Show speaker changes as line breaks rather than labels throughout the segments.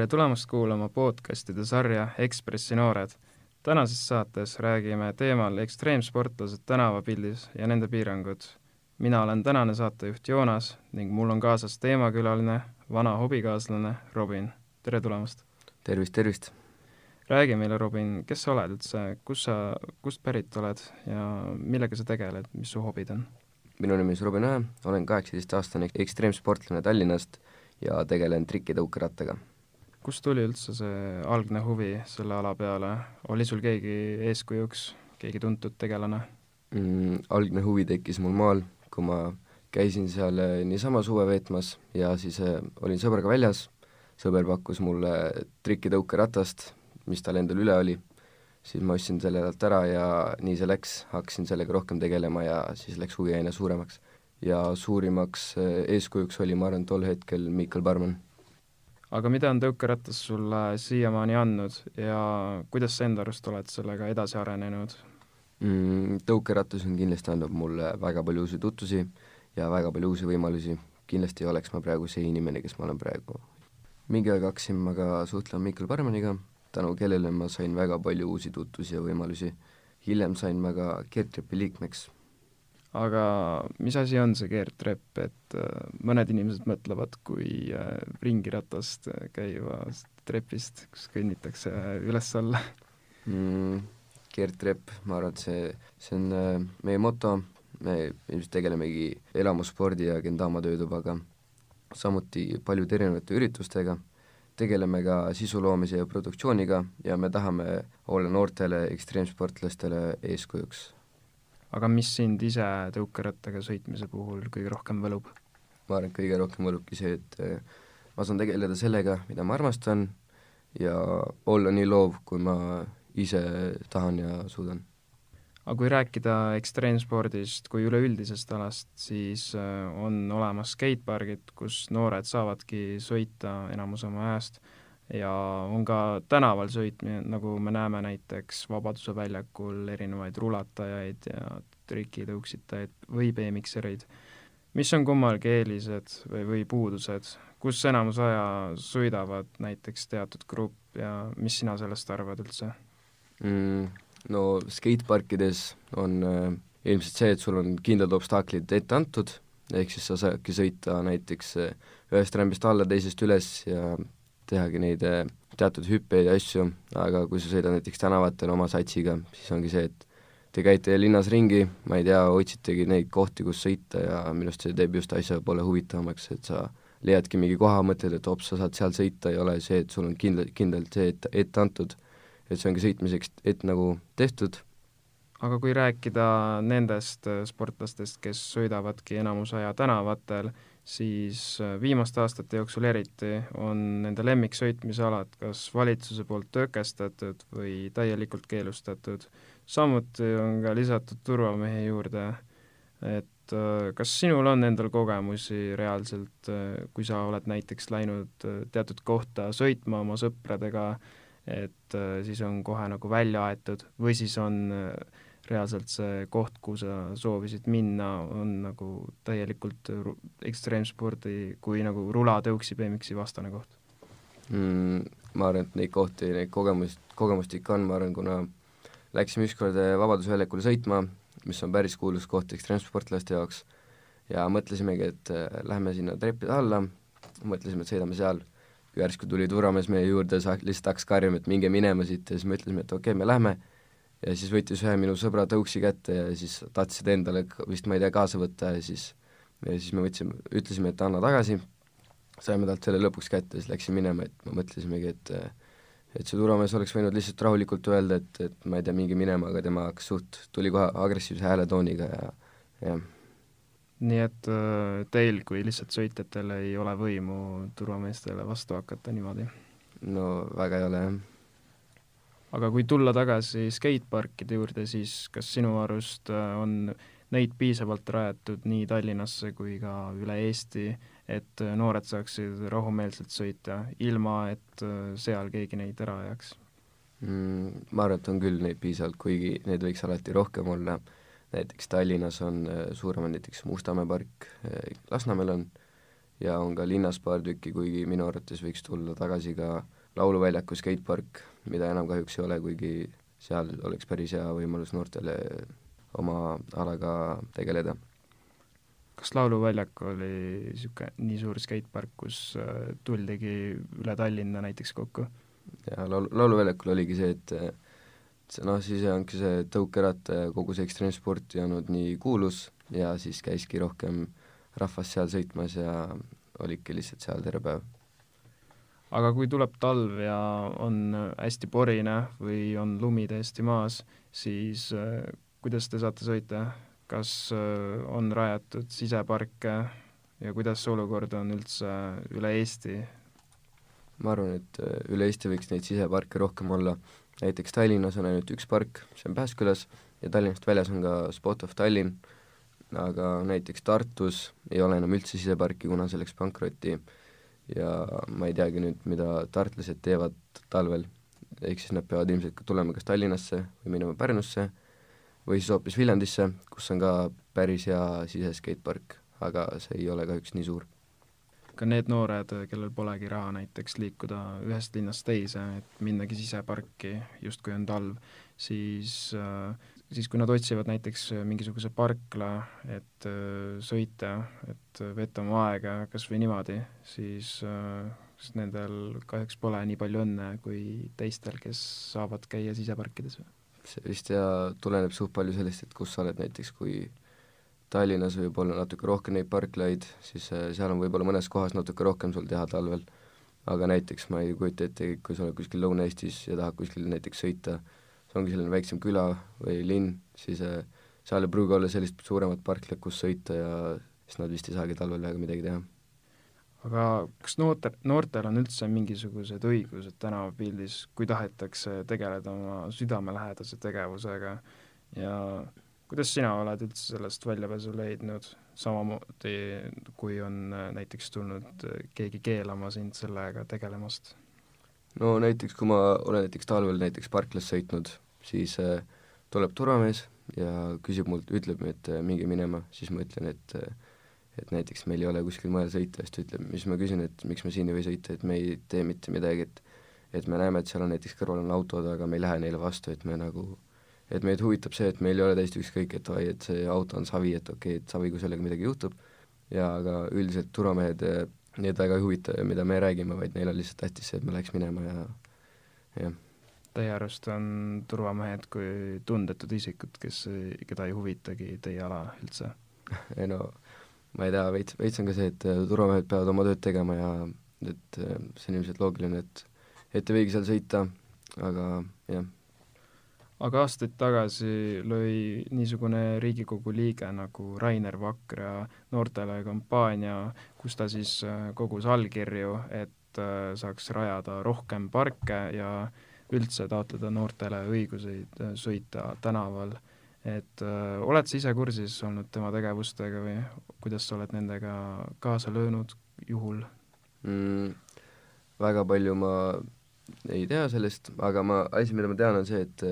tere tulemast kuulama podcastide sarja Ekspressi noored. tänases saates räägime teemal ekstreemsportlased tänavapildis ja nende piirangud. mina olen tänane saatejuht Joonas ning mul on kaasas teemakülaline, vana hobikaaslane Robin. tere tulemast!
tervist, tervist!
räägi meile, Robin, kes sa oled üldse, kus sa, kust pärit oled ja millega sa tegeled, mis su hobid on?
minu nimi on Robin Õe, olen kaheksateistaastane ekstreemsportlane Tallinnast ja tegelen trikitõukerattaga.
Kust tuli üldse see algne huvi selle ala peale, oli sul keegi eeskujuks, keegi tuntud tegelane?
Mm,? Algne huvi tekkis mul maal, kui ma käisin seal eh, niisama suve veetmas ja siis äh, olin sõbraga väljas, sõber pakkus mulle trikitõukeratast, mis tal endal üle oli, siis ma ostsin selle talt ära ja nii see läks, hakkasin sellega rohkem tegelema ja siis läks huvi aina suuremaks. Ja suurimaks eh, eeskujuks oli, ma arvan, tol hetkel Mikkel Barman.
Aga mida on tõukeratas sulle siiamaani andnud ja kuidas sa enda arust oled sellega edasi arenenud
mm,? tõukeratas on kindlasti andnud mulle väga palju uusi tutvusi ja väga palju uusi võimalusi, kindlasti ei oleks ma praegu see inimene, kes ma olen praegu. mingi aeg hakkasin ma ka suhtlema Mikkel Barmaniga, tänu kellele ma sain väga palju uusi tutvusi ja võimalusi. hiljem sain ma ka Gert Trepi liikmeks
aga mis asi on see keerdtrepp, et äh, mõned inimesed mõtlevad kui äh, ringiratast käivast trepist, kus kõnnitakse üles-alla
mm,. keerdtrepp, ma arvan, et see, see on äh, meie moto, me ilmselt tegelemegi elamuspordi ja Gendama töötubaga, samuti paljude erinevate üritustega, tegeleme ka sisu loomise ja produktsiooniga ja me tahame olla noortele ekstreemsportlastele eeskujuks
aga mis sind ise tõukerattaga sõitmise puhul kõige rohkem võlub?
ma arvan, et kõige rohkem võlubki see, et eh, ma saan tegeleda sellega, mida ma armastan ja olla nii loov, kui ma ise tahan ja suudan.
aga kui rääkida ekstreemspordist kui üleüldisest alast, siis eh, on olemas skatepargid, kus noored saavadki sõita enamus oma ajast ja on ka tänaval sõitmine, nagu me näeme näiteks Vabaduse väljakul erinevaid rulatajaid ja trikitõuksitajaid või BMX-ereid. mis on kummalgi eelised või, või puudused, kus enamus aja sõidavad näiteks teatud grupp ja mis sina sellest arvad üldse
mm,? No skateparkides on äh, ilmselt see, et sul on kindlad obstaklid ette antud, ehk siis sa saadki sõita näiteks äh, ühest rämbist alla, teisest üles ja tehagi neid eh, teatud hüppeid ja asju, aga kui sa sõidad näiteks tänavatel oma satsiga, siis ongi see, et te käite linnas ringi, ma ei tea, otsitegi neid kohti, kus sõita ja minu arust see teeb just asja poole huvitavamaks, et sa leiadki mingi koha, mõtled, et hops, sa saad seal sõita, ei ole see, et sul on kindlalt, kindlalt see ette, ette antud, et see ongi sõitmiseks ette nagu tehtud.
Aga kui rääkida nendest eh, sportlastest, kes sõidavadki enamus aja tänavatel, siis äh, viimaste aastate jooksul eriti on nende lemmiksõitmisalad kas valitsuse poolt tõkestatud või täielikult keelustatud. samuti on ka lisatud turvamehi juurde, et äh, kas sinul on endal kogemusi reaalselt, äh, kui sa oled näiteks läinud teatud kohta sõitma oma sõpradega, et siis on kohe nagu välja aetud või siis on äh, reaalselt see koht, kuhu sa soovisid minna, on nagu täielikult ekstreemspordi kui nagu rulatõuksi BMX-i vastane koht
mm,? Ma arvan, et neid kohti, neid kogemust, kogemust ikka on, ma arvan, kuna läksime ükskord eh, Vabaduse väljakule sõitma, mis on päris kuulus koht ekstreemsportlaste jaoks, ja mõtlesimegi, et äh, lähme sinna treppide alla, mõtlesime, et sõidame seal, järsku tuli turvamees meie juurde, lihtsalt hakkas karjuma, et minge minema siit ja siis mõtlesime, et okei okay,, me lähme ja siis võttis ühe minu sõbra tõuksi kätte ja siis tahtis seda endale vist, ma ei tea, kaasa võtta ja siis ja siis me võtsime, ütlesime, et anna tagasi, saime talt selle lõpuks kätte, siis läksime minema, et me mõtlesimegi, et et see turvamees oleks võinud lihtsalt rahulikult öelda, et, et ma ei tea, minge minema, aga tema hakkas suht, tuli kohe agressiivse hääletooniga ja jah.
nii et äh, teil kui lihtsalt sõitjatel ei ole võimu turvameestele vastu hakata niimoodi?
no väga ei ole, jah
aga kui tulla tagasi skateparkide juurde, siis kas sinu arust äh, on neid piisavalt rajatud nii Tallinnasse kui ka üle Eesti, et äh, noored saaksid rahumeelselt sõita, ilma et äh, seal keegi neid ära ajaks
mm,? Ma arvan, et on küll neid piisavalt, kuigi neid võiks alati rohkem olla, näiteks Tallinnas on suurem, näiteks Mustamäe park, Lasnamäel on, ja on ka linnas paar tükki, kuigi minu arvates võiks tulla tagasi ka lauluväljaku skatepark, mida enam kahjuks ei ole, kuigi seal oleks päris hea võimalus noortele oma alaga tegeleda.
kas Lauluväljak oli niisugune nii suur skatepark, kus äh, tuldigi üle Tallinna näiteks kokku?
ja laulu, Lauluväljakul oligi see, et noh, siis ongi see tõukeratta ja kogu see ekstreemsport ei olnud nii kuulus ja siis käiski rohkem rahvas seal sõitmas ja olidki lihtsalt seal terve päev
aga kui tuleb talv ja on hästi porine või on lumi täiesti maas, siis äh, kuidas te saate sõita, kas äh, on rajatud siseparke ja kuidas see olukord on üldse üle Eesti?
ma arvan, et äh, üle Eesti võiks neid siseparke rohkem olla, näiteks Tallinnas on ainult üks park, see on Pääskülas, ja Tallinnast väljas on ka Spot of Tallinn, aga näiteks Tartus ei ole enam üldse siseparki, kuna see läks pankrotti ja ma ei teagi nüüd, mida tartlased teevad talvel, ehk siis nad peavad ilmselt tulema kas Tallinnasse või minema Pärnusse või siis hoopis Viljandisse, kus on ka päris hea siseskeitpark, aga see ei ole kahjuks nii suur.
Ka need noored, kellel polegi raha näiteks liikuda ühest linnast teise, et minnagi siseparki, justkui on talv, siis siis kui nad otsivad näiteks mingisuguse parkla, et äh, sõita, et veeta oma aega kas või niimoodi, siis äh, siis nendel kahjuks pole nii palju õnne kui teistel, kes saavad käia siseparkides.
see vist ja tuleneb suht palju sellest, et kus sa oled näiteks, kui Tallinnas võib olla natuke rohkem neid parklaid, siis seal on võib-olla mõnes kohas natuke rohkem sul teha talvel, aga näiteks ma ei kujuta ette, kui sa oled kuskil Lõuna-Eestis ja tahad kuskil näiteks sõita, see ongi selline väiksem küla või linn, siis äh, seal ei pruugi olla sellist suuremat parklat, kus sõita ja siis nad vist ei saagi talvel väga midagi teha.
aga kas noorte, noortel on üldse mingisugused õigused tänavapildis, kui tahetakse tegeleda oma südamelähedase tegevusega ja kuidas sina oled üldse sellest väljapääsu leidnud, samamoodi kui on äh, näiteks tulnud äh, keegi keelama sind sellega tegelemast?
no näiteks, kui ma olen näiteks talvel näiteks parklas sõitnud, siis äh, tuleb turvamees ja küsib mult, ütleb, et äh, minge minema, siis ma ütlen, et äh, et näiteks meil ei ole kuskil mujal sõita, siis ta ütleb, siis ma küsin, et miks me siin ei või sõita, et me ei tee mitte midagi, et et me näeme, et seal on näiteks kõrval on autod, aga me ei lähe neile vastu, et me nagu et meid huvitab see, et meil ei ole täiesti ükskõik, et oi, et see auto on savi, et okei okay,, et savi, kui sellega midagi juhtub, ja aga üldiselt turvamehed neid väga ei huvita, mida me räägime, vaid neil on lihtsalt tähtis see, et me läheks minema ja jah.
Teie arust on turvamehed kui tundetud isikud, kes, keda ei huvitagi teie ala üldse?
ei no ma ei tea, veits, veits on ka see, et äh, turvamehed peavad oma tööd tegema ja et äh, see on ilmselt loogiline, et et ei võigi seal sõita, aga jah
aga aastaid tagasi lõi niisugune Riigikogu liige nagu Rainer Vakra noortele kampaania, kus ta siis äh, kogus allkirju, et äh, saaks rajada rohkem parke ja üldse taotleda noortele õiguseid äh, sõita tänaval. et öö, oled sa ise kursis olnud tema tegevustega või kuidas sa oled nendega kaasa löönud juhul
mm,? väga palju ma ei tea sellest, aga ma, asi, mida ma tean, on see, et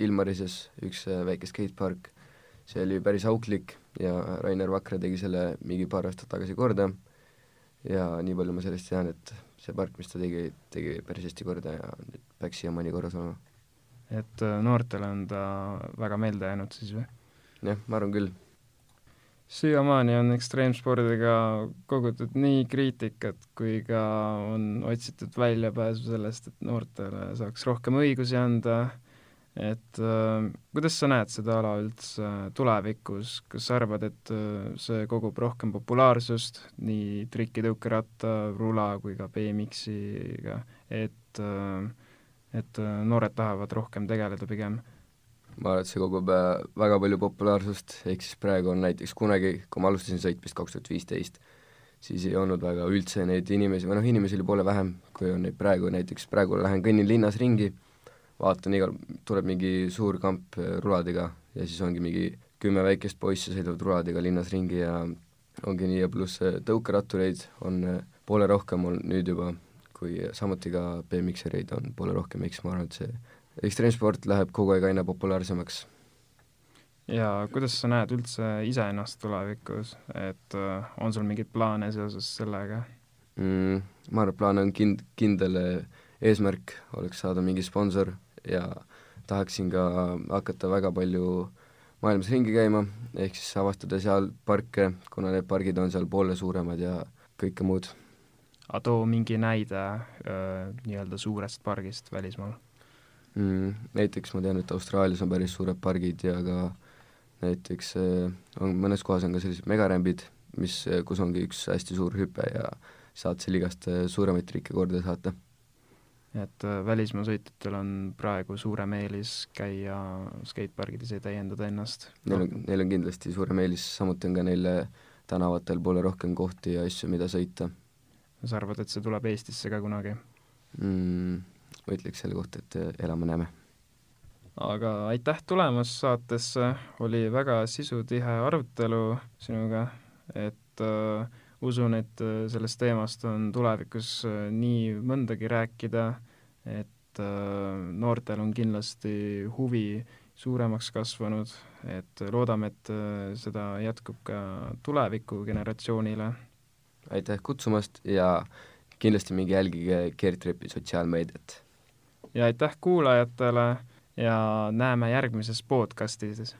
Ilmarises üks äh, väike skatepark, see oli päris auklik ja Rainer Vakra tegi selle mingi paar aastat tagasi korda ja nii palju ma sellest tean, et see park, mis ta tegi, tegi päris hästi korda ja nüüd peaks siiamaani korras olema.
et äh, noortele on ta väga meelde jäänud siis või?
jah, ma arvan küll.
Siiamaani on ekstreemspordiga kogutud nii kriitikat kui ka on otsitud väljapääsu sellest, et noortele saaks rohkem õigusi anda et äh, kuidas sa näed seda ala üldse tulevikus, kas sa arvad, et äh, see kogub rohkem populaarsust nii trikitõukeratta, rula kui ka BMX-iga, et äh, et äh, noored tahavad rohkem tegeleda pigem?
Ma arvan, et see kogub äh, väga palju populaarsust, ehk siis praegu on näiteks kunagi, kui ma alustasin sõitmist kaks tuhat viisteist, siis ei olnud väga üldse neid inimesi, või noh, inimesi oli poole vähem, kui on neid praegu, näiteks praegu lähen kõnnin linnas ringi, vaatan igal, tuleb mingi suur kamp äh, ruladega ja siis ongi mingi kümme väikest poissi sõidavad ruladega linnas ringi ja ongi nii ja pluss äh, tõukerattureid on poole rohkem on nüüd juba, kui samuti ka BMX-ereid on poole rohkem, eks ma arvan, et see ekstreemsport läheb kogu aeg aina populaarsemaks.
ja kuidas sa näed üldse iseennast tulevikus, et äh, on sul mingeid plaane seoses sellega
mm,? ma arvan, et plaan on kind-, kindel eesmärk oleks saada mingi sponsor ja tahaksin ka hakata väga palju maailmas ringi käima, ehk siis avastada seal parke, kuna need pargid on seal poole suuremad ja kõike muud.
aga too mingi näide äh, nii-öelda suurest pargist välismaal
mm,. Näiteks ma tean, et Austraalias on päris suured pargid ja ka näiteks äh, on, mõnes kohas on ka sellised megarämbid, mis, kus ongi üks hästi suur hüpe ja saad seal igast äh, suuremaid trikke korda saata.
et välismaa sõitjatel on praegu suurem eelis käia skatepargides ja täiendada ennast?
Neil on, neil on kindlasti suurem eelis, samuti on ka neil tänavatel poole rohkem kohti ja asju, mida sõita.
sa arvad, et see tuleb Eestisse ka kunagi
mm,? Ma ütleks selle kohta, et elame-näeme
aga aitäh tulemast saatesse, oli väga sisutihe arutelu sinuga, et äh, usun, et äh, sellest teemast on tulevikus äh, nii mõndagi rääkida, et äh, noortel on kindlasti huvi suuremaks kasvanud, et loodame, et äh, seda jätkub ka tuleviku generatsioonile.
aitäh kutsumast ja kindlasti minge jälgige Geertripi sotsiaalmeediat.
Ja aitäh kuulajatele ja näeme järgmises podcastis.